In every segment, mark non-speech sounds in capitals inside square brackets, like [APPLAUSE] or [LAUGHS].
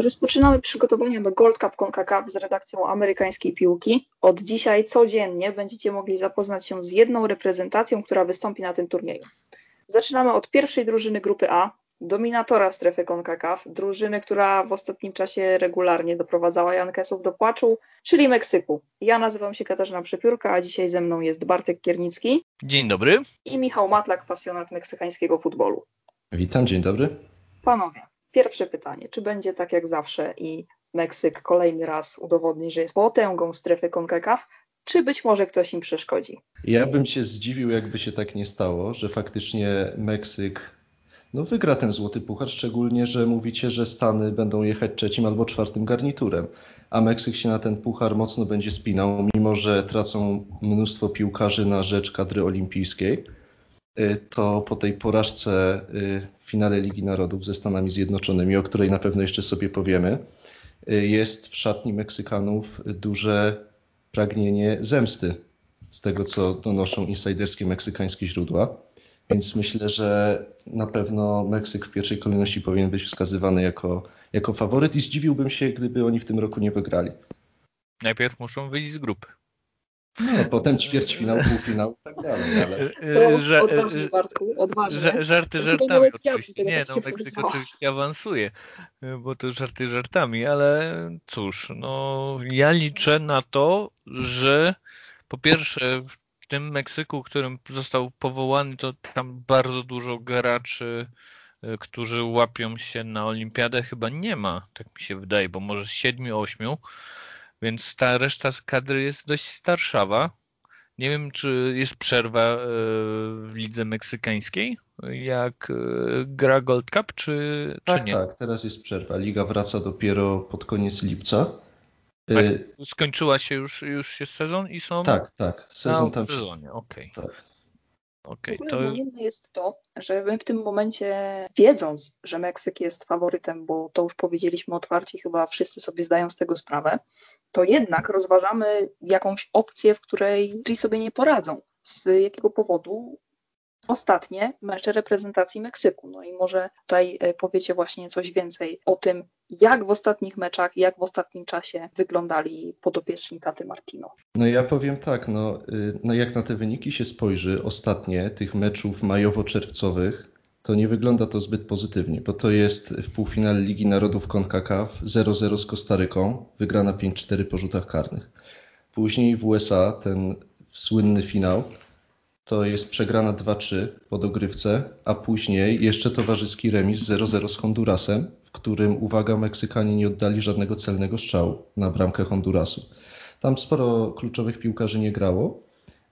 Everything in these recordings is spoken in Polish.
Rozpoczynamy przygotowania do Gold Cup CONCACAF z redakcją amerykańskiej piłki. Od dzisiaj codziennie będziecie mogli zapoznać się z jedną reprezentacją, która wystąpi na tym turnieju. Zaczynamy od pierwszej drużyny grupy A, dominatora strefy CONCACAF, drużyny, która w ostatnim czasie regularnie doprowadzała Jankesów do płaczu, czyli Meksyku. Ja nazywam się Katarzyna Przepiórka, a dzisiaj ze mną jest Bartek Kiernicki. Dzień dobry. I Michał Matlak, pasjonat meksykańskiego futbolu. Witam, dzień dobry. Panowie, Pierwsze pytanie, czy będzie tak jak zawsze i Meksyk kolejny raz udowodni, że jest potęgą strefy CONCACAF, czy być może ktoś im przeszkodzi? Ja bym się zdziwił, jakby się tak nie stało, że faktycznie Meksyk no, wygra ten złoty puchar, szczególnie, że mówicie, że Stany będą jechać trzecim albo czwartym garniturem, a Meksyk się na ten puchar mocno będzie spinał, mimo że tracą mnóstwo piłkarzy na rzecz kadry olimpijskiej. Y, to po tej porażce y, w finale Ligi Narodów ze Stanami Zjednoczonymi, o której na pewno jeszcze sobie powiemy, y, jest w szatni Meksykanów duże pragnienie zemsty z tego, co donoszą insiderskie meksykańskie źródła. Więc myślę, że na pewno Meksyk w pierwszej kolejności powinien być wskazywany jako, jako faworyt i zdziwiłbym się, gdyby oni w tym roku nie wygrali. Najpierw muszą wyjść z grupy. No, potem ćwierćfinał, półfinał i tak dalej. Ale... To odważnie, Bartku, odważnie. Żarty żartami oczywiście. Nie, no Meksyk oczywiście awansuje, bo to żarty żartami, ale cóż, no ja liczę na to, że po pierwsze w tym Meksyku, którym został powołany, to tam bardzo dużo graczy, którzy łapią się na olimpiadę chyba nie ma, tak mi się wydaje, bo może z siedmiu, ośmiu. Więc ta reszta kadry jest dość starszawa. Nie wiem, czy jest przerwa e, w lidze meksykańskiej, jak e, gra Gold Cup, czy, tak, czy nie? Tak, teraz jest przerwa. Liga wraca dopiero pod koniec lipca. A skończyła się już, już sezon i są. Tak, tak. Sezon tam. W sezonie. Okay. Tak. Okay, to... jest to, że my w tym momencie, wiedząc, że Meksyk jest faworytem, bo to już powiedzieliśmy otwarcie, chyba wszyscy sobie zdają z tego sprawę, to jednak rozważamy jakąś opcję, w której sobie nie poradzą. Z jakiego powodu ostatnie mecze reprezentacji Meksyku. No i może tutaj e, powiecie właśnie coś więcej o tym, jak w ostatnich meczach, jak w ostatnim czasie wyglądali podopieczni Taty Martino. No ja powiem tak, no, y, no jak na te wyniki się spojrzy ostatnie tych meczów majowo-czerwcowych, to nie wygląda to zbyt pozytywnie, bo to jest w półfinale Ligi Narodów CONCACAF 0-0 z Kostaryką, wygrana 5-4 po rzutach karnych. Później w USA ten słynny finał to jest przegrana 2-3 po dogrywce, a później jeszcze towarzyski remis 0-0 z Hondurasem, w którym, uwaga, Meksykanie nie oddali żadnego celnego strzału na bramkę Hondurasu. Tam sporo kluczowych piłkarzy nie grało,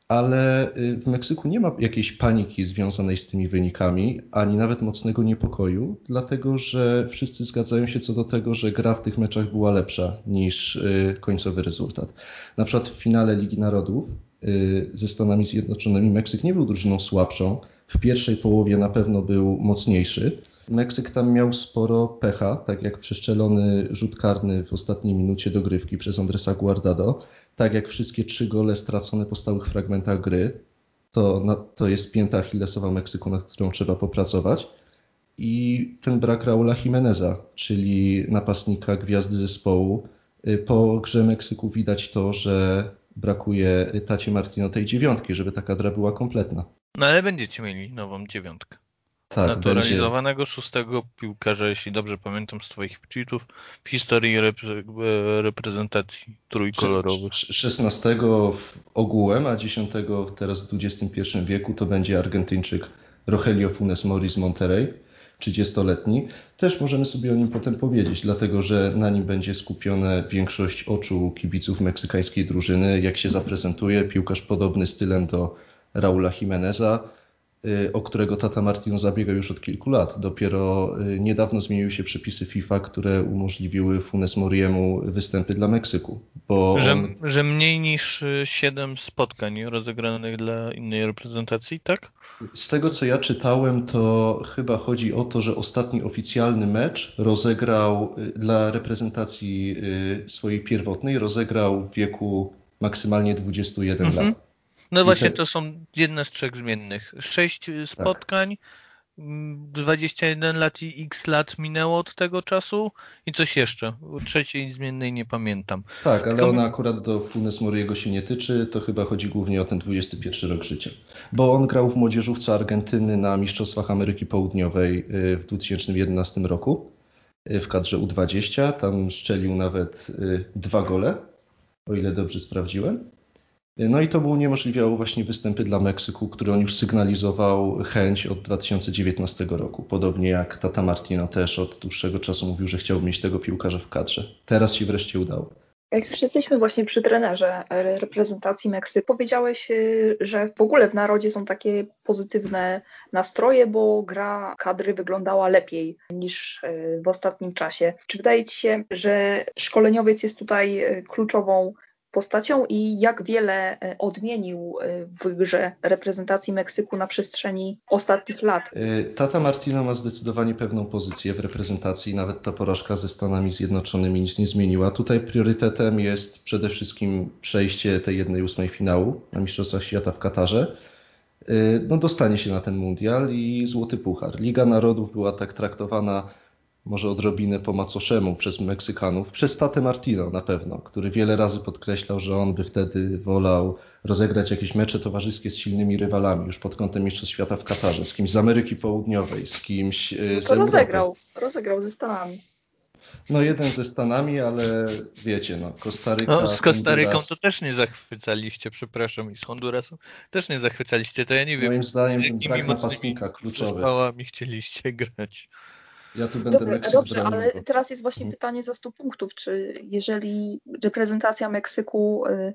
ale y, w Meksyku nie ma jakiejś paniki związanej z tymi wynikami, ani nawet mocnego niepokoju, dlatego że wszyscy zgadzają się co do tego, że gra w tych meczach była lepsza niż y, końcowy rezultat. Na przykład w finale Ligi Narodów ze Stanami Zjednoczonymi Meksyk nie był drużyną słabszą. W pierwszej połowie na pewno był mocniejszy. Meksyk tam miał sporo pecha, tak jak przeszczelony rzut karny w ostatniej minucie dogrywki przez Andresa Guardado tak jak wszystkie trzy gole stracone po stałych fragmentach gry, to, to jest pięta Achillesowa Meksyku, nad którą trzeba popracować. I ten brak Raula Jimeneza, czyli napastnika gwiazdy zespołu. Y, po grze Meksyku widać to, że brakuje Tacie Martino tej dziewiątki, żeby ta kadra była kompletna. No ale będziecie mieli nową dziewiątkę. Tak, naturalizowanego będzie... szóstego piłkarza, jeśli dobrze pamiętam z Twoich tweetów, w historii repre reprezentacji trójkolorowych. 16 ogółem, a 10 teraz w XXI wieku to będzie Argentyńczyk Rogelio Funes Mori z Monterrey, 30-letni. Też możemy sobie o nim potem powiedzieć, dlatego że na nim będzie skupione większość oczu kibiców meksykańskiej drużyny, jak się zaprezentuje. Piłkarz podobny stylem do Raula Jimeneza o którego Tata Martino zabiega już od kilku lat. Dopiero y, niedawno zmieniły się przepisy FIFA, które umożliwiły Funes Moriemu występy dla Meksyku. Bo że, on... że mniej niż 7 spotkań rozegranych dla innej reprezentacji, tak? Z tego co ja czytałem, to chyba chodzi o to, że ostatni oficjalny mecz rozegrał y, dla reprezentacji swojej pierwotnej, rozegrał w wieku maksymalnie 21 mhm. lat. No właśnie, to są jedne z trzech zmiennych. Sześć tak. spotkań, 21 lat i x lat minęło od tego czasu i coś jeszcze. Trzeciej zmiennej nie pamiętam. Tak, ale ona akurat do Funes Moriego się nie tyczy, to chyba chodzi głównie o ten 21 rok życia. Bo on grał w młodzieżówce Argentyny na Mistrzostwach Ameryki Południowej y, w 2011 roku y, w kadrze U20. Tam szczelił nawet y, dwa gole, o ile dobrze sprawdziłem. No i to mu uniemożliwiało właśnie występy dla Meksyku, który on już sygnalizował chęć od 2019 roku. Podobnie jak Tata Martino też od dłuższego czasu mówił, że chciał mieć tego piłkarza w kadrze. Teraz się wreszcie udało. Jak już jesteśmy właśnie przy trenerze reprezentacji Meksyku, powiedziałeś, y, że w ogóle w narodzie są takie pozytywne nastroje, bo gra kadry wyglądała lepiej niż y, w ostatnim czasie. Czy wydaje Ci się, że szkoleniowiec jest tutaj y, kluczową postacią i jak wiele e, odmienił e, w grze reprezentacji Meksyku na przestrzeni ostatnich lat. E, Tata Martino ma zdecydowanie pewną pozycję w reprezentacji, nawet ta porażka ze Stanami Zjednoczonymi nic nie zmieniła. Tutaj priorytetem jest przede wszystkim przejście tej jednej ósmej finału na Mistrzostwach Świata w Katarze. No dostanie się na ten mundial i złoty puchar. Liga Narodów była tak traktowana może odrobinę po macoszemu przez Meksykanów, przez Tate Martino na pewno, który wiele razy podkreślał, że on by wtedy wolał rozegrać jakieś mecze towarzyskie z silnymi rywalami, już pod kątem Mistrzostw Świata w Katarze, z kimś z Ameryki Południowej, z kimś e, z to rozegrał, rozegrał ze Stanami. No jeden ze Stanami, ale wiecie, no Kostaryka... No, z Kostaryką Honduras... to też nie zachwycaliście, przepraszam, i z Hondurasem też nie zachwycaliście, to ja nie wiem, Moim zdaniem ten brak napastnika kluczowy. Z chcieliście grać. Ja tu będę Dobra, Dobrze, ale teraz jest właśnie mhm. pytanie za 100 punktów. Czy jeżeli reprezentacja Meksyku, y,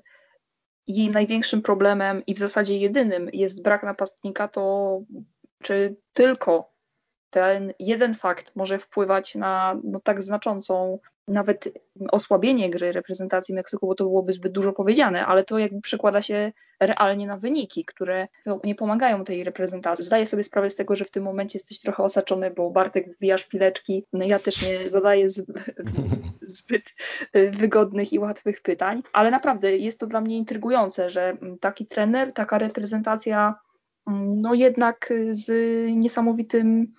jej największym problemem i w zasadzie jedynym jest brak napastnika, to czy tylko ten jeden fakt może wpływać na no, tak znaczącą nawet osłabienie gry reprezentacji Meksyku, bo to byłoby zbyt dużo powiedziane, ale to jakby przekłada się realnie na wyniki, które nie pomagają tej reprezentacji. Zdaję sobie sprawę z tego, że w tym momencie jesteś trochę osaczony, bo Bartek wbijasz pileczki, no ja też nie zadaję [LAUGHS] zbyt wygodnych i łatwych pytań, ale naprawdę jest to dla mnie intrygujące, że taki trener, taka reprezentacja no jednak z niesamowitym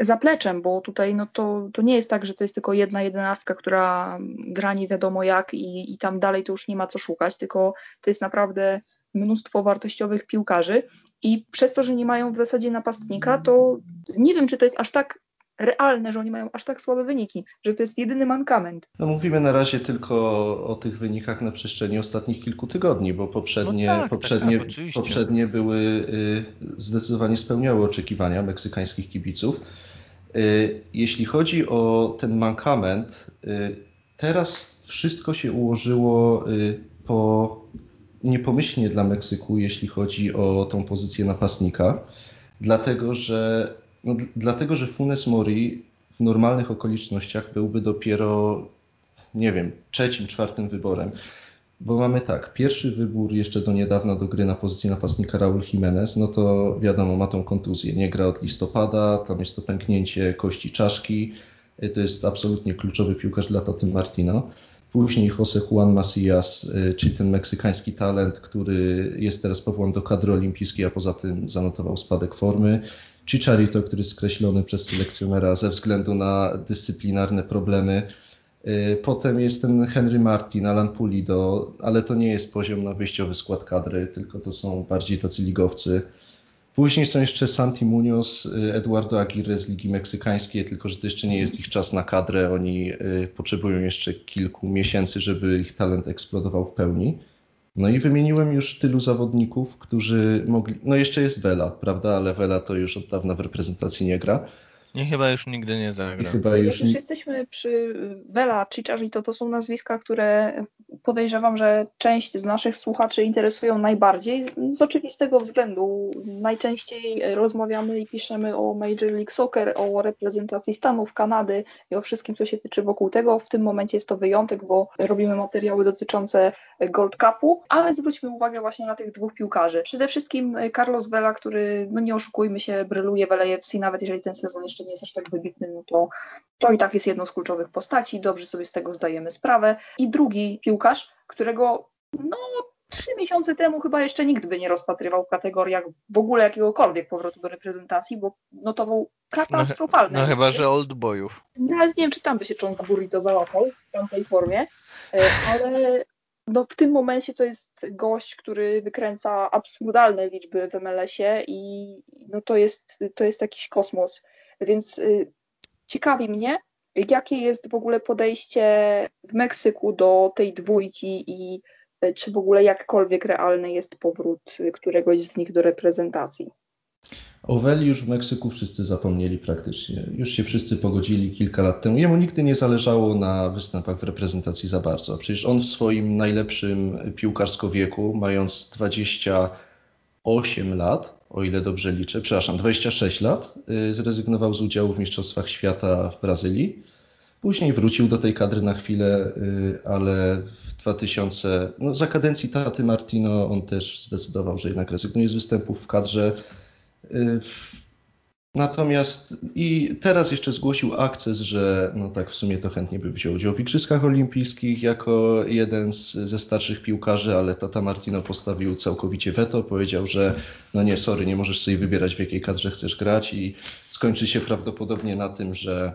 zapleczem, bo tutaj no to, to nie jest tak, że to jest tylko jedna jedenastka, która gra nie wiadomo jak i, i tam dalej to już nie ma co szukać, tylko to jest naprawdę mnóstwo wartościowych piłkarzy. I przez to, że nie mają w zasadzie napastnika, to nie wiem, czy to jest aż tak realne, że oni mają aż tak słabe wyniki, że to jest jedyny mankament. No mówimy na razie tylko o, tych wynikach na przestrzeni ostatnich kilku tygodni, bo poprzednie, no tak, poprzednie, tak, tak, poprzednie były y, zdecydowanie spełniały oczekiwania meksykańskich kibiców. Y, jeśli chodzi o ten mankament, y, teraz wszystko się ułożyło po niepomyślnie dla Meksyku, jeśli chodzi o tą pozycję napastnika, dlatego że no, dlatego, że Funes Mori w normalnych okolicznościach byłby dopiero, nie wiem, trzecim, czwartym wyborem. Bo mamy tak, pierwszy wybór jeszcze do niedawna do gry na pozycji napastnika Raul Jimenez, no to wiadomo, ma tą kontuzję, nie gra od listopada, tam jest to pęknięcie kości czaszki, to jest absolutnie kluczowy piłkarz dla Taty Martino. Później Jose Juan Macias, y, czyli ten meksykański talent, który jest teraz powołany do kadry olimpijskiej, a poza tym zanotował spadek formy. Chicharito, który jest skreślony przez selekcjonera ze względu na dyscyplinarne problemy. Y, potem jest ten Henry Martin, Alan Pulido, ale to nie jest poziom na wyjściowy skład kadry, tylko to są bardziej tacy ligowcy. Później są jeszcze Santi Munoz, y, Eduardo Aguirre z Ligi Meksykańskiej, tylko że to jeszcze nie jest ich czas na kadrę. Oni y, potrzebują jeszcze kilku miesięcy, żeby ich talent eksplodował w pełni. No i wymieniłem już tylu zawodników, którzy mogli. No jeszcze jest Vela, prawda? Ale Vela to już od dawna w reprezentacji nie gra. Nie, chyba już nigdy nie zagra. chyba już... Już jesteśmy przy Vela, Ciczarzi, to to są nazwiska, które podejrzewam, że część z naszych słuchaczy interesują najbardziej. Z oczywistego względu najczęściej rozmawiamy i piszemy o Major League Soccer, o reprezentacji Stanów, Kanady i o wszystkim, co się tyczy wokół tego. W tym momencie jest to wyjątek, bo robimy materiały dotyczące Gold Cupu, ale zwróćmy uwagę właśnie na tych dwóch piłkarzy. Przede wszystkim Carlos Vela, który, no nie oszukujmy się, bryluje w LAFC, nawet jeżeli ten sezon jeszcze nie jest aż tak wybitny, no to, to i tak jest jedną z kluczowych postaci, dobrze sobie z tego zdajemy sprawę. I drugi piłkarz, którego no trzy miesiące temu chyba jeszcze nikt by nie rozpatrywał w kategoriach w ogóle jakiegokolwiek powrotu do reprezentacji, bo notował katastrofalne. No, no chyba, że old boyów. Nawet nie wiem, czy tam by się John to załapał w tamtej formie, e, ale no w tym momencie to jest gość, który wykręca absurdalne liczby w MLS-ie i no to jest, to jest jakiś kosmos. Więc y, ciekawi mnie, jakie jest w ogóle podejście w Meksyku do tej dwójki i y, czy w ogóle jakkolwiek realny jest powrót któregoś z nich do reprezentacji. O Weli już w Meksyku wszyscy zapomnieli praktycznie. Już się wszyscy pogodzili kilka lat temu. Jemu nigdy nie zależało na występach w reprezentacji za bardzo. Przecież on w swoim najlepszym piłkarsko wieku, mając 28 lat, o ile dobrze liczę, przepraszam, 26 lat, y, zrezygnował z udziału w Mistrzostwach Świata w Brazylii. Później wrócił do tej kadry na chwilę, y, ale w 2000, no za kadencji Taty Martino on też zdecydował, że jednak rezygnuje z występów w kadrze. Natomiast i teraz jeszcze zgłosił akces, że no tak w sumie to chętnie by wziął udział w Igrzyskach Olimpijskich jako jeden z, ze starszych piłkarzy, ale Tata Martino postawił całkowicie weto, powiedział, że no nie, sorry, nie możesz sobie wybierać w jakiej kadrze chcesz grać i skończy się prawdopodobnie na tym, że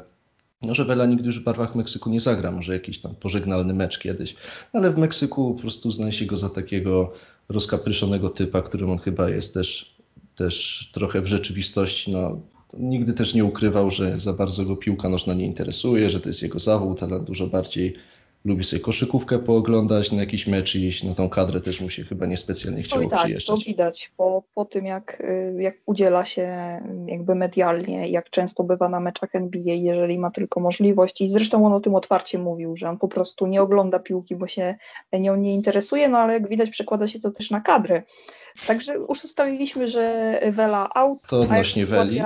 no, że Vela nigdy już w barwach Meksyku nie zagra, może jakiś tam pożegnalny mecz kiedyś, ale w Meksyku po prostu uznaje się go za takiego rozkapryszonego typa, którym on chyba jest też też trochę w rzeczywistości, no, nigdy też nie ukrywał, że za bardzo go piłka nożna nie interesuje, że to jest jego zawód, ale dużo bardziej lubi sobie koszykówkę pooglądać na jakiś mecz i iść na tą kadrę też mu się chyba niespecjalnie chciało no tak, przyjeżdżać. to widać po, po tym, jak, jak udziela się jakby medialnie, jak często bywa na meczach NBA, jeżeli ma tylko możliwość i zresztą on o tym otwarcie mówił, że on po prostu nie ogląda piłki, bo się nią nie interesuje, no ale jak widać przekłada się to też na kadrę. Także już ustaliliśmy, że Vela out, to odnośnie Weli.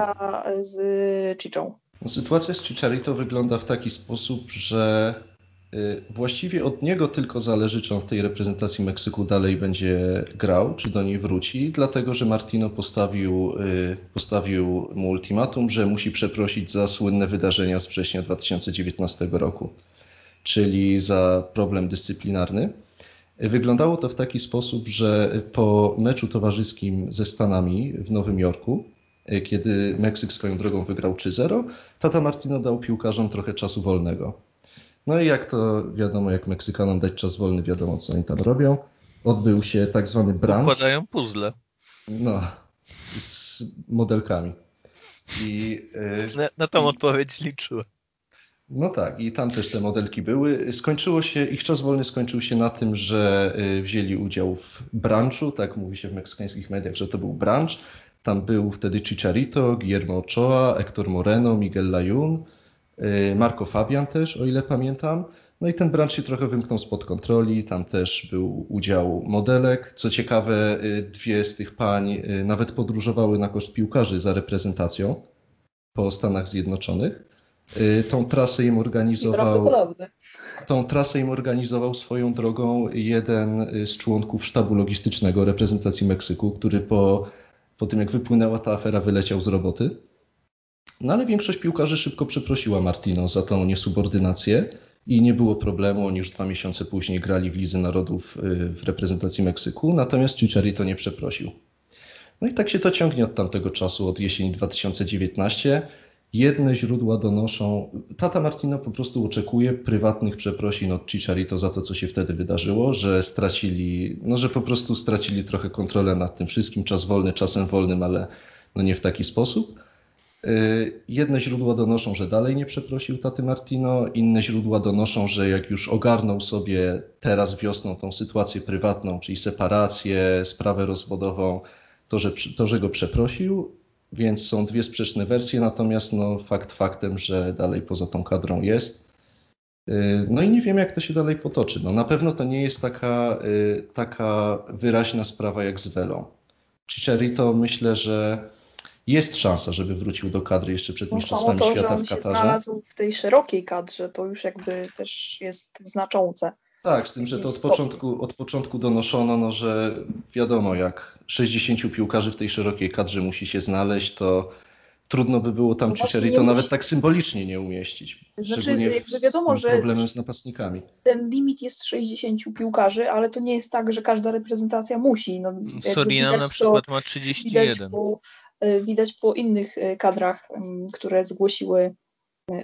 z Chichą. No, sytuacja z Chicharito wygląda w taki sposób, że y, właściwie od niego tylko zależy, czy on w tej reprezentacji Meksyku dalej będzie grał, czy do niej wróci, dlatego że Martino postawił, y, postawił mu ultimatum, że musi przeprosić za słynne wydarzenia z września 2019 roku, czyli za problem dyscyplinarny. Wyglądało to w taki sposób, że po meczu towarzyskim ze Stanami w Nowym Jorku, kiedy Meksyk swoją drogą wygrał 3-0, Tata Martino dał piłkarzom trochę czasu wolnego. No i jak to wiadomo, jak Meksykanom dać czas wolny, wiadomo co oni tam robią. Odbył się tak zwany brunch. Układają puzzle. No, z modelkami. I, yy, na, na tą odpowiedź liczyłem. No tak, i tam też te modelki były. Skończyło się, ich czas wolny skończył się na tym, że y, wzięli udział w brunchu, tak mówi się w meksykańskich mediach, że to był brunch. Tam był wtedy Chicharito, Guillermo Ochoa, Hector Moreno, Miguel Layun, y, Marco Fabian też, o ile pamiętam. No i ten brunch się trochę wymknął spod kontroli, tam też był udział modelek. Co ciekawe, y, dwie z tych pań nawet podróżowały na koszt piłkarzy za reprezentacją po Stanach Zjednoczonych. Y, tą trasę im organizował. Tą trasę im organizował swoją drogą jeden y, z członków sztabu logistycznego reprezentacji Meksyku, który po, po tym jak wypłynęła ta afera wyleciał z roboty. No ale większość piłkarzy szybko przeprosiła Martino za tą niesubordynację i nie było problemu. Oni już dwa miesiące później grali w Lidze Narodów y, w reprezentacji Meksyku, natomiast Chicharito nie przeprosił. No i tak się to ciągnie od tamtego czasu, od jesieni 2019. Jedne źródła donoszą, tata Martino po prostu oczekuje prywatnych przeprosin od Chicharito za to, co się wtedy wydarzyło, że stracili, no że po prostu stracili trochę kontrolę nad tym wszystkim, czas wolny czasem wolnym, ale no nie w taki sposób. Y, jedne źródła donoszą, że dalej nie przeprosił taty Martino, inne źródła donoszą, że jak już ogarnął sobie teraz wiosną tą sytuację prywatną, czyli separację, sprawę rozwodową, to że, to, że go przeprosił, więc są dwie sprzeczne wersje, natomiast no, fakt faktem, że dalej poza tą kadrą jest. Y, no i nie wiem, jak to się dalej potoczy. No, na pewno to nie jest taka, y, taka wyraźna sprawa jak z Welą. Chicharito myślę, że jest szansa, żeby wrócił do kadry jeszcze przed no, Mistrzostwami to, Świata że on w Katarze. się znalazł w tej szerokiej kadrze, to już jakby też jest znaczące. Tak, z tym, że to od początku, od początku donoszono, no, że wiadomo, jak 60 piłkarzy w tej szerokiej kadrze musi się znaleźć, to, trudno by było tam no musi... nawet tak symbolicznie nie umieścić. Znaczy, jakby wiadomo, że problemem z napastnikami. Ten limit jest 60 piłkarzy, ale to nie jest tak, że każda reprezentacja musi. No, Surinam na przykład ma 31. Widać po, y, widać po innych y, kadrach, które zgłosiły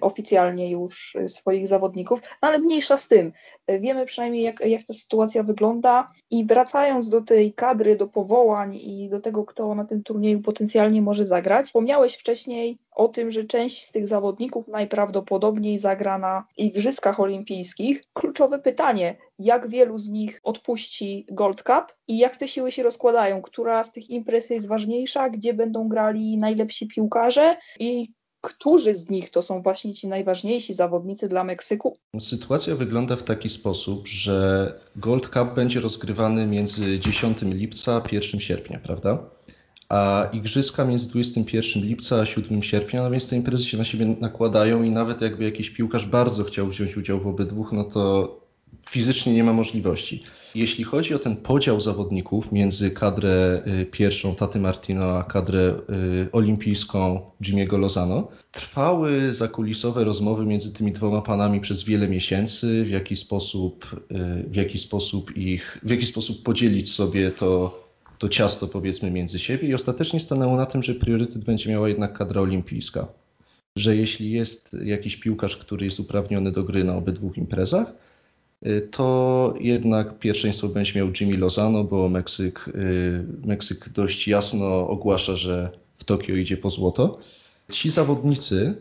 oficjalnie już y, swoich zawodników, ale mniejsza z tym. Y, wiemy przynajmniej, jak, jak ta sytuacja wygląda i wracając do tej kadry, do powołań i do tego, kto na tym turnieju potencjalnie może zagrać, wspomniałeś wcześniej o tym, że część z tych zawodników najprawdopodobniej zagra na Igrzyskach Olimpijskich. Kluczowe pytanie, jak wielu z nich odpuści Gold Cup i jak te siły się rozkładają? Która z tych imprez jest ważniejsza? Gdzie będą grali najlepsi piłkarze? I którzy z nich to są właśnie ci najważniejsi zawodnicy dla Meksyku? Sytuacja wygląda w taki sposób, że Gold Cup będzie rozgrywany między 10 lipca a 1 sierpnia, prawda? A igrzyska między 21 lipca a 7 sierpnia, no więc te imprezy się na siebie nakładają i nawet jakby jakiś piłkarz bardzo chciał wziąć udział w obydwu, no to fizycznie nie ma możliwości. Jeśli chodzi o ten podział zawodników między kadrę y, pierwszą Taty Martino a kadrę y, olimpijską Jimmy'ego Lozano, trwały zakulisowe rozmowy między tymi dwoma panami przez wiele miesięcy, w jaki sposób, y, w jaki sposób ich, w jaki sposób podzielić sobie to, to ciasto powiedzmy między siebie i ostatecznie stanęło na tym, że priorytet będzie miała jednak kadra olimpijska. Że jeśli jest jakiś piłkarz, który jest uprawniony do gry na obydwu imprezach, to jednak pierwszeństwo będzie miał Jimmy Lozano, bo Meksyk, y, Meksyk dość jasno ogłasza, że w Tokio idzie po złoto. Ci zawodnicy,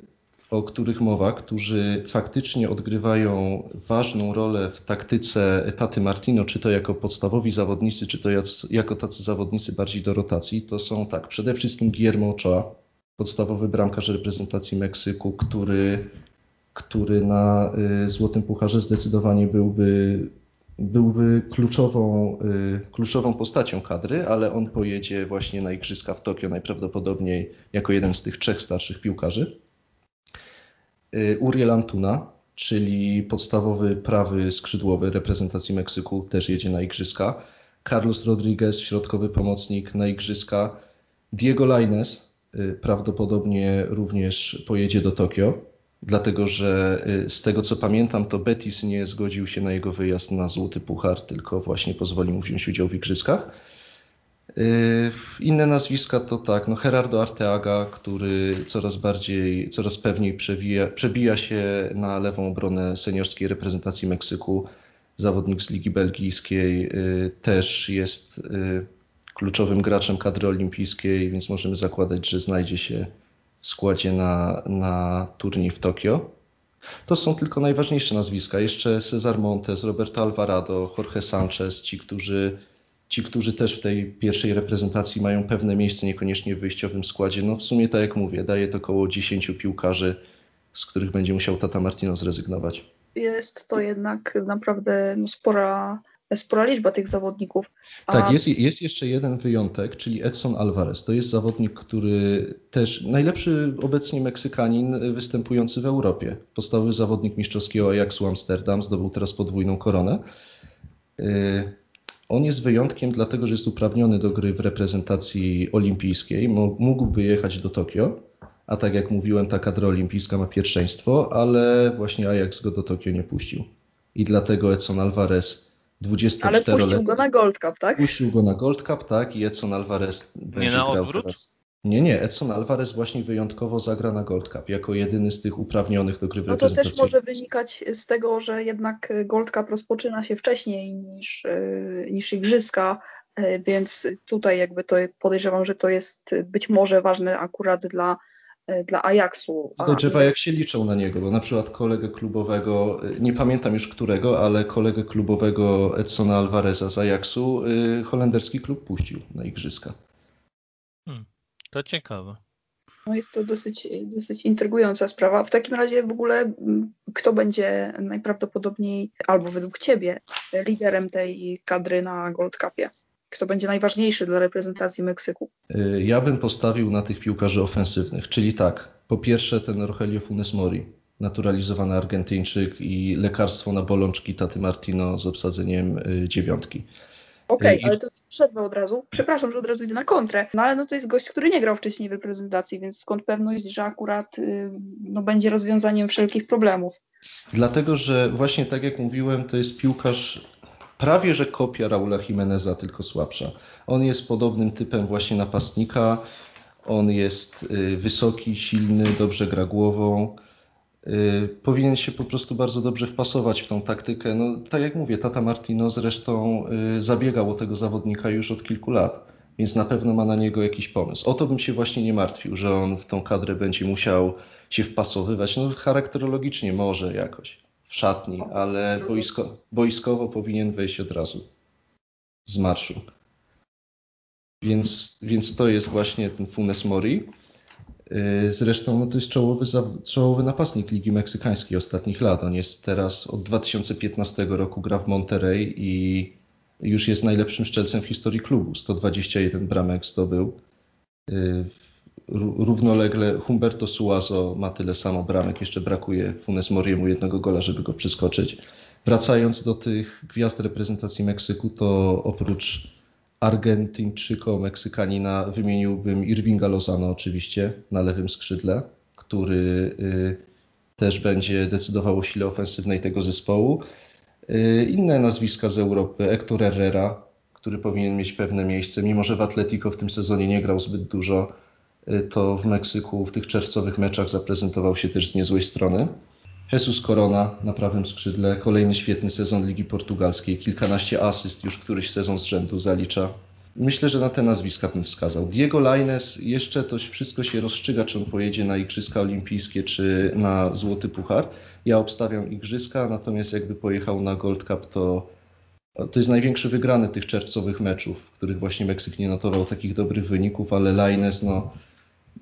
o których mowa, którzy faktycznie odgrywają ważną rolę w taktyce Taty Martino, czy to jako podstawowi zawodnicy, czy to jako tacy zawodnicy bardziej do rotacji, to są tak, przede wszystkim Guillermo Ochoa, podstawowy bramkarz reprezentacji Meksyku, który który na y, Złotym Pucharze zdecydowanie byłby, byłby kluczową, y, kluczową postacią kadry, ale on pojedzie właśnie na Igrzyska w Tokio najprawdopodobniej jako jeden z tych trzech starszych piłkarzy. Y, Uriel Antuna, czyli podstawowy prawy skrzydłowy reprezentacji Meksyku, też jedzie na Igrzyska. Carlos Rodriguez, środkowy pomocnik na Igrzyska. Diego Laines prawdopodobnie również pojedzie do Tokio dlatego że y, z tego co pamiętam, to Betis nie zgodził się na jego wyjazd na Złoty Puchar, tylko właśnie pozwolił mu wziąć udział w igrzyskach. Y, inne nazwiska to tak, no Gerardo Arteaga, który coraz bardziej, coraz pewniej przewija, przebija się na lewą obronę seniorskiej reprezentacji Meksyku. Zawodnik z Ligi Belgijskiej y, też jest kluczowym graczem kadry olimpijskiej, więc możemy zakładać, że znajdzie się składzie na, na turniej w Tokio. To są tylko najważniejsze nazwiska. Jeszcze Cesar Montes, Roberto Alvarado, Jorge Sanchez, ci, którzy, ci, którzy też w tej pierwszej reprezentacji mają pewne miejsce, niekoniecznie w wyjściowym składzie. No w sumie, tak jak mówię, daje to około 10 piłkarzy, z których będzie musiał Tata Martino zrezygnować. Jest to jednak naprawdę no, spora spora liczba tych zawodników. A... Tak, jest, jest jeszcze jeden wyjątek, czyli Edson Alvarez. To jest zawodnik, który też najlepszy obecnie Meksykanin występujący w Europie. Podstawowy zawodnik mistrzowskiego Ajaxu Amsterdam, zdobył teraz podwójną koronę. Y, on jest wyjątkiem dlatego, że jest uprawniony do gry w reprezentacji olimpijskiej. Mógłby jechać do Tokio, a tak jak mówiłem, ta kadra olimpijska ma pierwszeństwo, ale właśnie Ajax go do Tokio nie puścił. I dlatego Edson Alvarez 24 Ale puścił go na Gold Cup, tak? Puścił go na Gold Cup, tak, i Edson Alvarez będzie nie na grał odwrót? teraz. Nie, nie, Edson Alvarez właśnie wyjątkowo zagra na Gold Cup, jako jedyny z tych uprawnionych do gry w No to też może wynikać z tego, że jednak Gold Cup rozpoczyna się wcześniej niż, e, niż Igrzyska, e, więc tutaj jakby to podejrzewam, że to jest być może ważne akurat dla dla Ajaxu. Podejrzewa, jak się liczą na niego, bo na przykład kolegę klubowego, e, nie pamiętam już którego, ale kolegę klubowego Edsona Alvareza z Ajaxu y, holenderski klub puścił na igrzyska. Hmm, to ciekawe. No jest to dosyć, dosyć intrygująca sprawa. W takim razie w ogóle kto będzie najprawdopodobniej, albo według Ciebie, liderem tej kadry na Gold Cupie? Kto będzie najważniejszy dla reprezentacji Meksyku? Y, ja bym postawił na tych piłkarzy ofensywnych, czyli tak, po pierwsze ten Rogelio Funes Mori, naturalizowany Argentyńczyk i lekarstwo na bolączki Taty Martino z obsadzeniem y, dziewiątki. Okej, okay, ale to przerwę od razu. Przepraszam, że od razu idę na kontrę. No ale no to jest gość, który nie grał wcześniej w reprezentacji, więc skąd pewność, że akurat y, no, będzie rozwiązaniem wszelkich problemów? Dlatego, że właśnie tak jak mówiłem, to jest piłkarz prawie że kopia Raula Jimeneza, tylko słabsza. On jest podobnym typem właśnie napastnika. On jest y, wysoki, silny, dobrze gra głową. Y, powinien się po prostu bardzo dobrze wpasować w tą taktykę. No, tak jak mówię, Tata Martino zresztą y, zabiegał o tego zawodnika już od kilku lat, więc na pewno ma na niego jakiś pomysł. O to bym się właśnie nie martwił, że on w tą kadrę będzie musiał się wpasowywać. No charakterologicznie może jakoś w szatni, ale boisko, boiskowo powinien wejść od razu z marszu. Więc, więc to jest właśnie ten Funes Mori. Y, zresztą no to jest czołowy, czołowy napastnik Ligi Meksykańskiej ostatnich lat. On jest teraz od 2015 roku gra w Monterrey i już jest najlepszym szczelcem w historii klubu. 121 bramek zdobył. Y, równolegle Humberto Suazo ma tyle samo bramek, jeszcze brakuje Funes Moriemu jednego gola, żeby go przeskoczyć. Wracając do tych gwiazd reprezentacji Meksyku, to oprócz Argentyńczyka, Meksykanina wymieniłbym Irvinga Lozano oczywiście na lewym skrzydle, który y, też będzie decydował o sile ofensywnej tego zespołu. Y, inne nazwiska z Europy, Hector Herrera, który powinien mieć pewne miejsce, mimo że w Atletico w tym sezonie nie grał zbyt dużo, to w Meksyku w tych czerwcowych meczach zaprezentował się też z niezłej strony. Jesus Corona na prawym skrzydle, kolejny świetny sezon Ligi Portugalskiej, kilkanaście asyst już któryś sezon z rzędu zalicza. Myślę, że na te nazwiska bym wskazał. Diego Laines, jeszcze to wszystko się rozstrzyga, czy on pojedzie na Igrzyska Olimpijskie, czy na Złoty Puchar. Ja obstawiam Igrzyska, natomiast jakby pojechał na Gold Cup, to to jest największy wygrany tych czerwcowych meczów, w których właśnie Meksyk nie notował takich dobrych wyników, ale Laines, no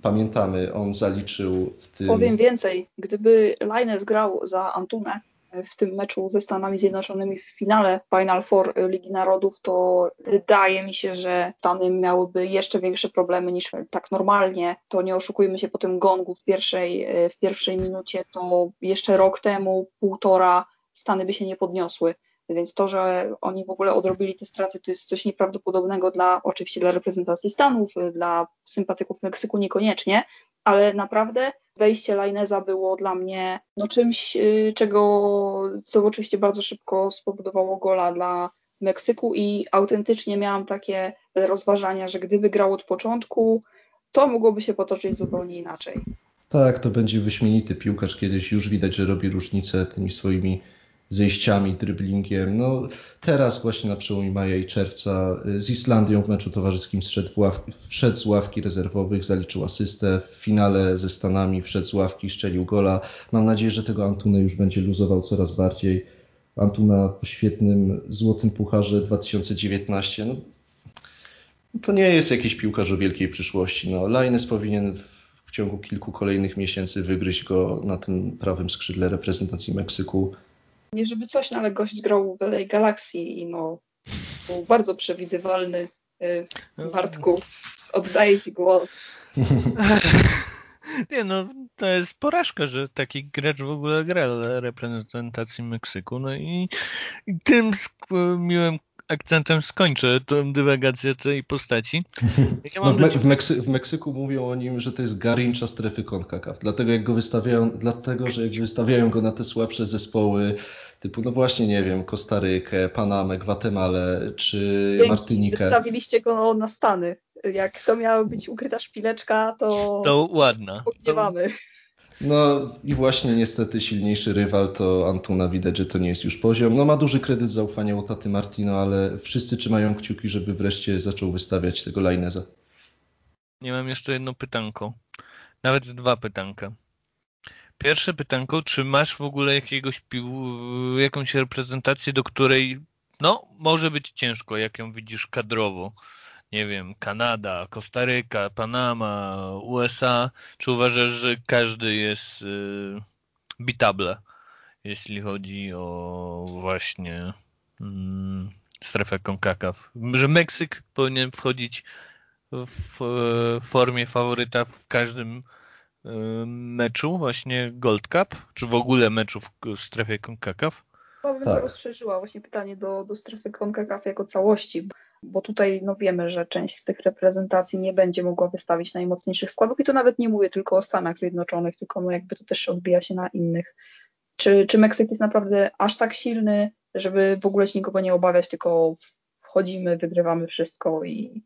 pamiętamy, on zaliczył w tym... Powiem więcej, gdyby Laines grał za Antunę w tym meczu ze Stanami Zjednoczonymi w finale Final Four Ligi Narodów, to wydaje mi się, że Stany miałyby jeszcze większe problemy niż tak normalnie. To nie oszukujmy się po tym gongu w pierwszej, w pierwszej minucie, to jeszcze rok temu, półtora, Stany by się nie podniosły. Więc to, że oni w ogóle odrobili te straty, to jest coś nieprawdopodobnego dla oczywiście dla reprezentacji Stanów, dla sympatyków Meksyku niekoniecznie, ale naprawdę wejście Lineza było dla mnie no, czymś, y, czego, co oczywiście bardzo szybko spowodowało gola dla Meksyku i autentycznie miałam takie rozważania, że gdyby grał od początku, to mogłoby się potoczyć zupełnie inaczej. Tak, to będzie wyśmienity piłkarz kiedyś. Już widać, że robi różnicę tymi swoimi zejściami, dryblingiem. No, teraz właśnie na przełomie maja i czerwca y, z Islandią w meczu towarzyskim wszedł, wszedł z ławki rezerwowych, zaliczył asystę. W finale ze Stanami wszedł z ławki, szczelił gola. Mam nadzieję, że tego Antuna już będzie luzował coraz bardziej. Antuna po świetnym złotym pucharze 2019. No, to nie jest jakiś piłkarz o wielkiej przyszłości. No, Laines powinien w ciągu kilku kolejnych miesięcy wygryźć go na tym prawym skrzydle reprezentacji Meksyku nie żeby coś, no ale gość grał w LA Galaxy i no był bardzo przewidywalny. Y, Bartku, oddaję Ci głos. [LAUGHS] Nie no, to jest porażka, że taki gracz w ogóle gra reprezentacji Meksyku. No i, i tym miłym akcentem skończę tę dywagację tej postaci. [LAUGHS] Ja no w, Me w, Meksy w, Meksyku mówią o nim, że to jest Garincza strefy CONCACAF. Dlatego, jak go wystawiają, dlatego, że jak wystawiają go na te słabsze zespoły, typu, no właśnie, nie wiem, Kostarykę, Panamę, Gwatemalę czy Dzięki. Martynikę. Wystawiliście go na Stany. Jak to miała być ukryta szpileczka, to... To ładna. To... No i właśnie niestety silniejszy rywal to Antuna. Widać, że to nie jest już poziom. No ma duży kredyt zaufania u taty Martino, ale wszyscy trzymają kciuki, żeby wreszcie zaczął wystawiać tego Lineza. Nie mam jeszcze jedno pytanko. Nawet dwa pytanka. Pierwsze pytanko, czy masz w ogóle jakiegoś jakąś reprezentację, do której no, może być ciężko, jak ją widzisz kadrowo? Nie wiem, Kanada, Kostaryka, Panama, USA, czy uważasz, że każdy jest y, bitable, jeśli chodzi o właśnie mm, strefę CONCACAF? Że Meksyk powinien wchodzić w formie faworyta w każdym y, meczu, właśnie Gold Cup, czy w ogóle meczu w strefie CONCACAF? Chyba bym tak. rozszerzyła właśnie pytanie do, do strefy CONCACAF jako całości, bo tutaj no wiemy, że część z tych reprezentacji nie będzie mogła wystawić najmocniejszych składów i to nawet nie mówię tylko o Stanach Zjednoczonych, tylko no jakby to też odbija się na innych. Czy, czy Meksyk jest naprawdę aż tak silny, żeby w ogóle się nikogo nie obawiać, tylko wchodzimy, wygrywamy wszystko i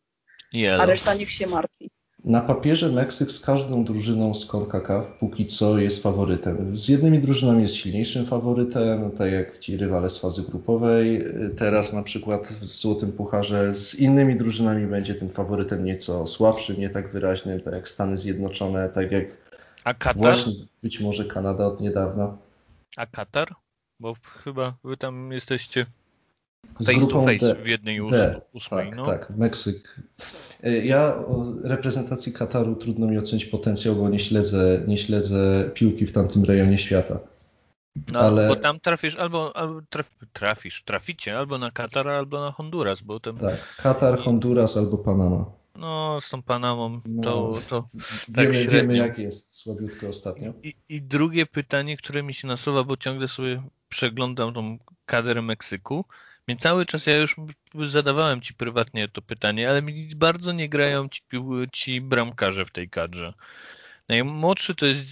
a reszta niech się martwi. Na papierze Meksyk z każdą drużyną z CONCACAF póki co jest faworytem. Z jednymi drużynami jest silniejszym faworytem, tak jak ci rywale z fazy grupowej. Teraz na przykład w Złotym Pucharze z innymi drużynami będzie tym faworytem nieco słabszym, nie tak wyraźnym, tak jak Stany Zjednoczone, tak jak A Katar? właśnie być może Kanada od niedawna. A Katar? Bo chyba wy tam jesteście face to face D, w jednej ósmej. Tak, no. tak, Meksyk. E, ja o reprezentacji Kataru trudno mi ocenić potencjał, bo nie śledzę, nie śledzę piłki w tamtym rejonie świata. No, ale... bo tam trafisz albo, albo traf, trafisz, traficie albo na Katar, albo na Honduras, bo tam... Tak, Katar, Honduras albo Panama. No, z tą Panamą no, to, to tak wiemy, wiemy jak jest, słabiutko ostatnio. I, I drugie pytanie, które mi się nasuwa, bo ciągle sobie przeglądam tą kadrę Meksyku, więc cały czas ja już zadawałem ci prywatnie to pytanie, ale mi bardzo nie grają ci, ci bramkarze w tej kadrze. Najmłodszy to jest e,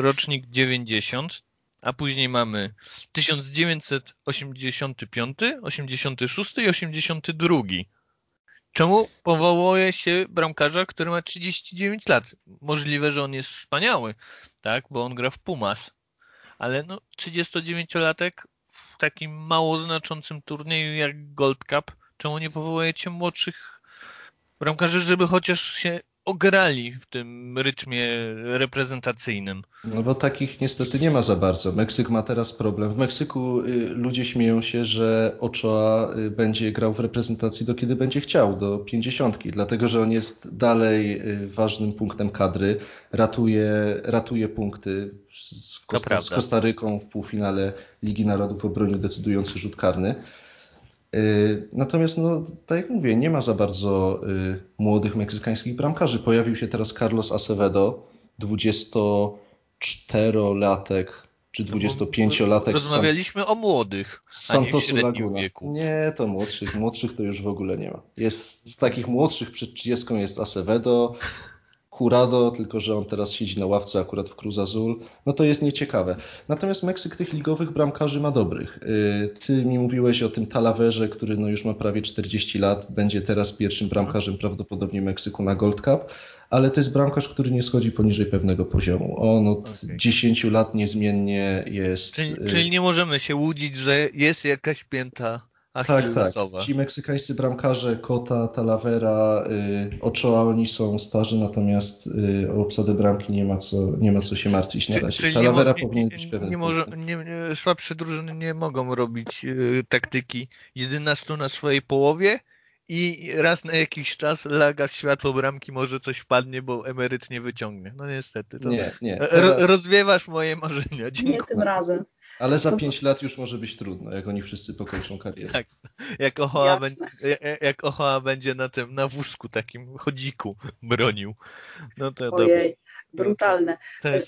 rocznik 90, a później mamy 1985, 86 i 82. Czemu powołuje się bramkarza, który ma 39 lat? Możliwe, że on jest wspaniały, tak, bo on gra w Pumas, ale no 39-latek takim mało znaczącym turnieju jak Gold Cup, czemu nie powołujecie młodszych bramkarzy, żeby chociaż się ograli w tym rytmie reprezentacyjnym. No bo takich niestety nie ma za bardzo. Meksyk ma teraz problem. W Meksyku y, ludzie śmieją się, że Ochoa y, będzie grał w reprezentacji do kiedy będzie chciał, do pięćdziesiątki, dlatego że on jest dalej y, ważnym punktem kadry, ratuje, ratuje punkty z, Kosta, z Kostaryką w półfinale Ligi Narodów obronił decydujący rzut karny. Y, natomiast, no, tak jak mówię, nie ma za bardzo y, młodych meksykańskich bramkarzy. Pojawił się teraz Carlos Acevedo, 24-latek czy 25-latek. No rozmawialiśmy o młodych. Santosu Laguna. Wieku. Nie, to młodszych. Młodszych to już w ogóle nie ma. Jest, z takich młodszych przed 30 jest Acevedo, Curado, tylko że on teraz siedzi na ławce akurat w Cruz Azul, no to jest nieciekawe. Natomiast Meksyk tych ligowych bramkarzy ma dobrych. Y, ty mi mówiłeś o tym Talawerze, który no już ma prawie 40 lat, będzie teraz pierwszym bramkarzem prawdopodobnie Meksyku na Gold Cup, ale to jest bramkarz, który nie schodzi poniżej pewnego poziomu. On od okay. 10 lat niezmiennie jest... Czyli, y, czyli nie możemy się łudzić, że jest jakaś pięta tak, tak. Ci meksykańscy bramkarze Kota, Talavera, y, Ochoa, oni są starzy, natomiast y, o obsadę bramki nie ma co, nie ma co się martwić na razie. Talavera nie, powinien być pewien. Nie może, nie, nie, słabsze drużyny nie mogą robić y, taktyki 11 na swojej połowie i raz na jakiś czas laga w światło bramki może coś wpadnie, bo emeryt nie wyciągnie. No niestety. To nie, nie. Teraz... Rozwiewasz moje marzenia. Dziękuję. Nie tym razem. Ale za 5 lat już może być trudno, jak oni wszyscy pokończą karierę. Tak. Jak Ochoa, będzie, jak Ochoa będzie na tym, na wózku takim chodziku bronił. No to Ojej. Brutalne.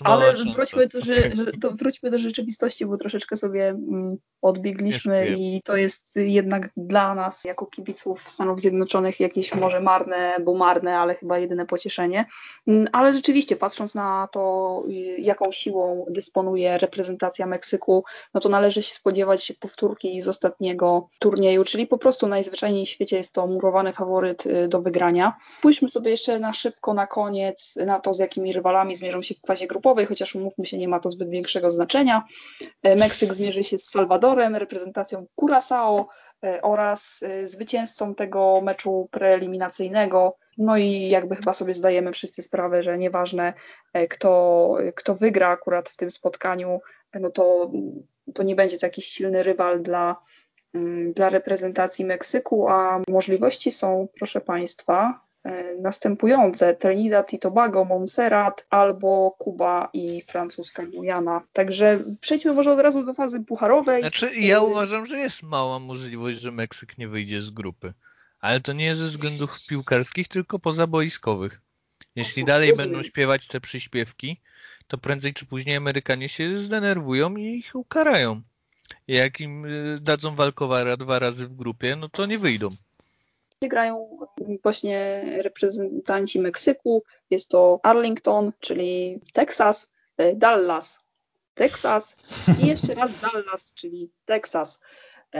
Ale wróćmy do, że, to wróćmy do rzeczywistości, bo troszeczkę sobie mm, odbiegliśmy i to jest jednak dla nas, jako kibiców Stanów Zjednoczonych, jakieś może marne, bo marne, ale chyba jedyne pocieszenie. Mm, ale rzeczywiście, patrząc na to, jaką siłą dysponuje reprezentacja Meksyku, no to należy się spodziewać powtórki z ostatniego turnieju, czyli po prostu najzwyczajniej w świecie jest to murowany faworyt y, do wygrania. Spójrzmy sobie jeszcze na szybko na koniec na to, z jakimi rywalami zmierzą się w fazie grupowej, chociaż umówmy się, nie ma to zbyt większego znaczenia. E, Meksyk zmierzy się z Salwadorem, reprezentacją Curaçao e, oraz e, zwycięzcą tego meczu preeliminacyjnego. No i jakby chyba sobie zdajemy wszyscy sprawę, że nieważne kto, kto wygra akurat w tym spotkaniu, no to, to nie będzie to jakiś silny rywal dla, mm, dla reprezentacji Meksyku, a możliwości są, proszę Państwa, następujące: Trinidad i Tobago, Montserrat albo Kuba i francuska Gujana. Także przejdźmy może od razu do fazy pucharowej. Znaczy, ja e, uważam, że jest mała możliwość, że Meksyk nie wyjdzie z grupy. Ale to nie ze względów piłkarskich, tylko pozaboiskowych. Jeśli dalej będą śpiewać te przyśpiewki, to prędzej czy później Amerykanie się zdenerwują i ich ukarają. Jak im y, dadzą walkowara dwa razy w grupie, no to nie wyjdą. Grają właśnie reprezentanci Meksyku. Jest to Arlington, czyli Texas, y, Dallas, Texas i jeszcze raz Dallas, czyli Texas.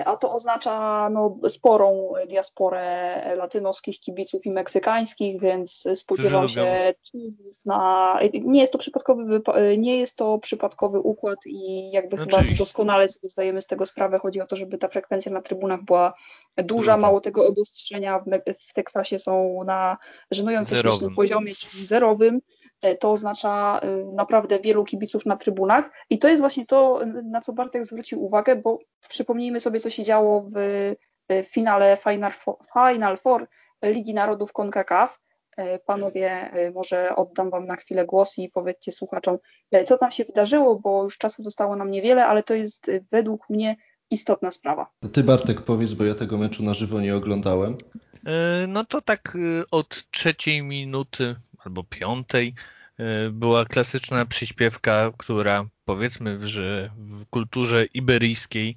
A to oznacza no, sporą diasporę latynoskich kibiców i meksykańskich, więc spodziewam się na. Nie jest to przypadkowy, nie jest to przypadkowy układ i jakby no chyba doskonale sobie zdajemy z tego sprawę. Chodzi o to, żeby ta frekwencja na trybunach była duża. Mało tego obostrzenia w, w Teksasie są na żenująco śmiesznym poziomie, czyli zerowym. E, to oznacza e, naprawdę wielu kibiców na trybunach i to jest właśnie to, na co Bartek zwrócił uwagę, bo przypomnijmy sobie, co się działo w finale Final Four, Final Four Ligi Narodów CONCACAF. E, panowie, może oddam Wam na chwilę głos i powiedzcie słuchaczom, co tam się wydarzyło, bo już czasu zostało nam niewiele, ale to jest według mnie istotna sprawa. Ty Bartek powiedz, bo ja tego meczu na żywo nie oglądałem. No to tak od trzeciej minuty albo piątej e, była klasyczna przyśpiewka, która powiedzmy, że w kulturze iberyjskiej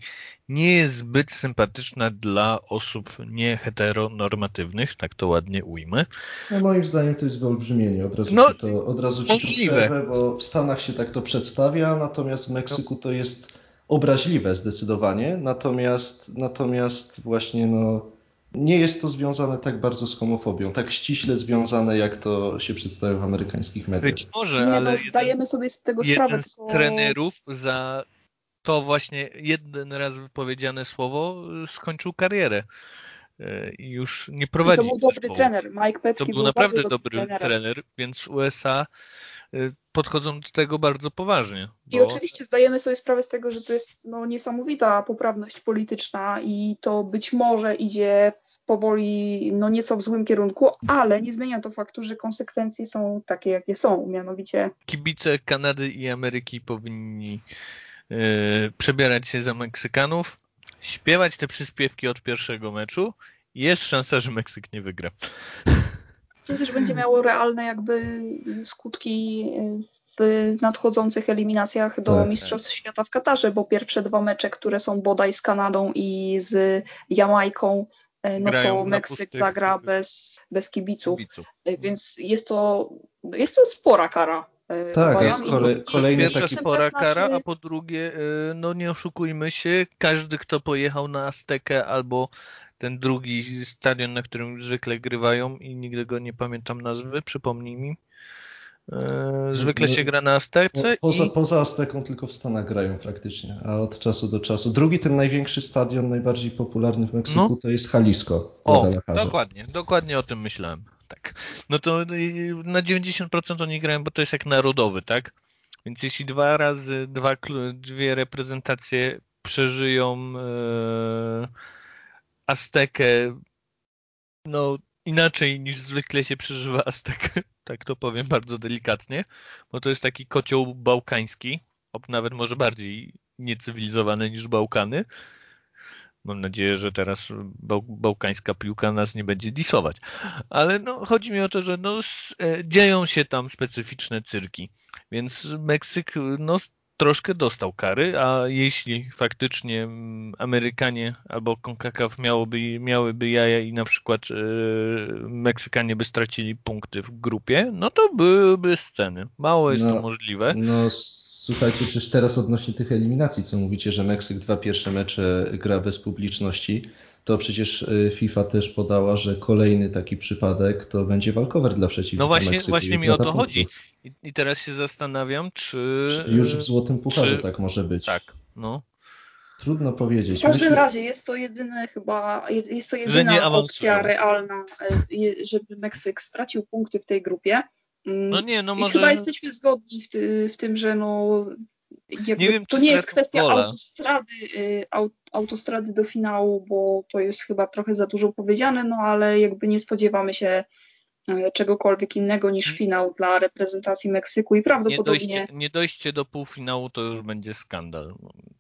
nie jest zbyt sympatyczna dla osób nieheteronormatywnych, tak to ładnie ujmę. No moim zdaniem to jest wyolbrzymienie, od razu no, ci to, od razu ci możliwe. Przerwę, bo w Stanach się tak to przedstawia, natomiast w Meksyku to jest obraźliwe zdecydowanie, natomiast, natomiast właśnie no nie jest to związane tak bardzo z homofobią, tak ściśle związane, jak to się przedstawia w amerykańskich mediach. Być może, nie, ale no, zdajemy sobie z tego jeden sprawę. z tylko... trenerów za to właśnie jeden raz wypowiedziane słowo skończył karierę. E, I już nie prowadzi. I to był dobry zespołu. trener. Mike Petke To był, był naprawdę dobry trener, więc USA podchodzą do tego bardzo poważnie. Bo... I oczywiście zdajemy sobie sprawę z tego, że to jest no, niesamowita poprawność polityczna i to być może idzie powoli no nieco w złym kierunku, ale nie zmienia to faktu, że konsekwencje są takie, jakie są, mianowicie... Kibice Kanady i Ameryki powinni yy, przebierać się za Meksykanów, śpiewać te przyspiewki od pierwszego meczu i jest szansa, że Meksyk nie wygra. [LAUGHS] To też będzie miało realne jakby skutki w nadchodzących eliminacjach do tak, Mistrzostw tak. Świata w Katarze, bo pierwsze dwa mecze, które są bodaj z Kanadą i z Jamajką, e, no Grają to Meksyk zagra bez, bez kibiców. kibiców. E, więc jest to, jest to spora kara. Tak, to jest kole, kolejny Pierwsza taki... spora kara, a po drugie, no nie oszukujmy się, każdy kto pojechał na Aztekę albo ten drugi stadion, na którym zwykle grywają i nigdy go nie pamiętam nazwy, przypomnij mi. E, zwykle się gra na Aztece. Poza, i... poza Azteką tylko w Stanach grają praktycznie, a od czasu do czasu. Drugi, ten największy stadion, najbardziej popularny w Meksyku, no. to jest Jalisco. O, dokładnie, dokładnie o tym myślałem. Tak. No to na 90% oni grają, bo to jest jak narodowy, tak? Więc jeśli dwa razy, dwa, dwie reprezentacje przeżyją e, Aztekę no inaczej niż zwykle się przeżywa Aztekę, [LAUGHS] tak to powiem bardzo delikatnie, bo to jest taki kocioł bałkański, nawet może bardziej niecywilizowany niż Bałkany. Mam nadzieję, że teraz bał, bałkańska piłka nas nie będzie disować. Ale no, chodzi mi o to, że no, e, dzieją się tam specyficzne cyrki. Więc Meksyk no, troszkę dostał kary, a jeśli faktycznie mm, Amerykanie albo CONCACAF miałoby, miałyby jaja i na przykład yy, Meksykanie by stracili punkty w grupie, no to byłyby sceny. Mało jest no, to możliwe. No słuchajcie, przecież teraz odnośnie tych eliminacji, co mówicie, że Meksyk dwa pierwsze mecze gra bez publiczności, to przecież y, FIFA też podała, że kolejny taki przypadek to będzie walkover dla przeciwnika No właśnie, Meksyku właśnie mi o to chodzi. I, I, teraz się zastanawiam, czy... czy już w Złotym Pucharze czy... tak może być. Tak, no. Trudno powiedzieć. W każdym Myślę... razie jest to jedyne chyba, jest to jedyna opcja realna, e, żeby Meksyk stracił punkty w tej grupie. Mm, no nie, no I może... chyba jesteśmy zgodni w, ty, w tym, że no nie wiem, to nie jest kwestia autostrady, y, autostrady do finału, bo to jest chyba trochę za dużo powiedziane, no ale jakby nie spodziewamy się y, czegokolwiek innego niż hmm. finał dla reprezentacji Meksyku i prawdopodobnie... Nie dojście, nie dojście do półfinału to już będzie skandal.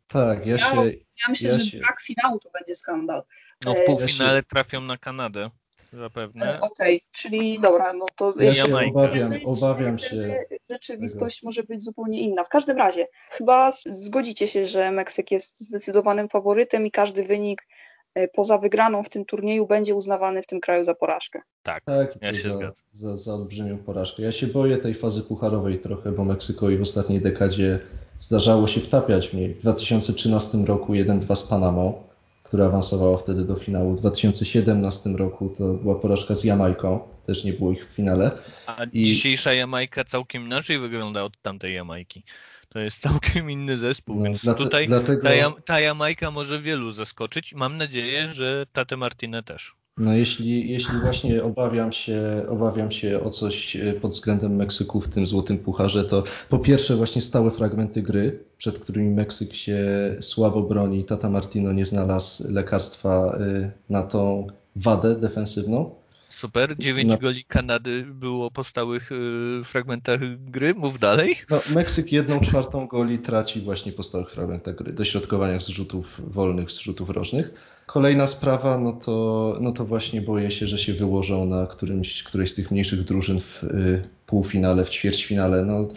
Tak, ja się... Ja, myślę, ja że się... brak finału to będzie skandal. No w półfinale ja się... trafią na Kanadę. Zapewne. Okej, okay, czyli dobra, no to... Ja się obawiam, obawiam się... Rzeczywistość tego. może być zupełnie inna. W każdym razie, chyba zgodzicie się, że Meksyk jest zdecydowanym faworytem i każdy wynik E, poza wygraną w tym turnieju będzie uznawany w tym kraju za porażkę. Tak, tak ja się za, za, za olbrzymią porażkę. Ja się boję tej fazy pucharowej trochę, bo Meksyko i w ostatniej dekadzie zdarzało się wtapiać w niej. W 2013 roku 1-2 z Panamą, która awansowała wtedy do finału. W 2017 roku to była porażka z Jamajką, też nie było ich w finale. A I... dzisiejsza Jamajka całkiem inaczej wygląda od tamtej Jamajki. To jest całkiem inny zespół, no, więc dlate, tutaj dlatego... ta, ta Jamajka może wielu zaskoczyć. Mam nadzieję, że Tate Martinę też. No jeśli, jeśli właśnie obawiam się, obawiam się o coś e, pod względem Meksyku w tym złotym pucharze, to po pierwsze właśnie stałe fragmenty gry, przed którymi Meksyk się słabo broni. Tata Martino nie znalazł lekarstwa e, na tą wadę defensywną. Super. 9 no. goli Kanady było po stałych y, fragmentach gry. Mów dalej. No, Meksyk jedną czwartą goli traci właśnie po stałych fragmentach gry, dośrodkowaniach z rzutów wolnych, z rzutów rożnych. Kolejna sprawa, no to, no to właśnie boję się, że się wyłożą na którymś, którejś z tych mniejszych drużyn w y, półfinale, w ćwierćfinale. No,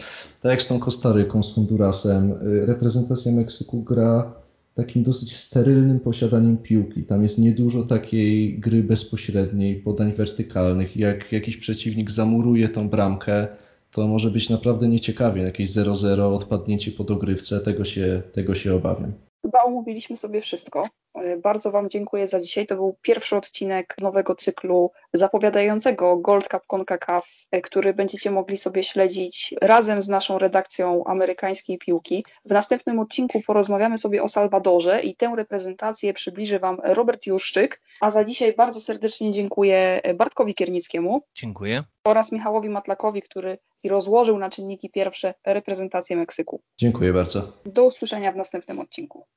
tak jak z tą Kostaryką, z Hondurasem, y, reprezentacja Meksyku gra takim dosyć sterylnym posiadaniem piłki. Tam jest niedużo takiej gry bezpośredniej, podań wertykalnych. Jak jakiś przeciwnik zamuruje tą bramkę, to może być naprawdę nieciekawie. Jakieś 0-0, odpadnięcie po dogrywce, tego się, tego się obawiam. Chyba omówiliśmy sobie wszystko. E, bardzo Wam dziękuję za dzisiaj. To był pierwszy odcinek nowego cyklu zapowiadającego Gold Cup CONCACAF, e, który będziecie mogli sobie śledzić razem z naszą redakcją amerykańskiej piłki. W następnym odcinku porozmawiamy sobie o Salwadorze i tę reprezentację przybliży Wam Robert Juszczyk. A za dzisiaj bardzo serdecznie dziękuję Bartkowi Kiernickiemu. Dziękuję. Oraz Michałowi Matlakowi, który rozłożył na czynniki pierwsze reprezentację Meksyku. Dziękuję bardzo. Do usłyszenia w następnym odcinku.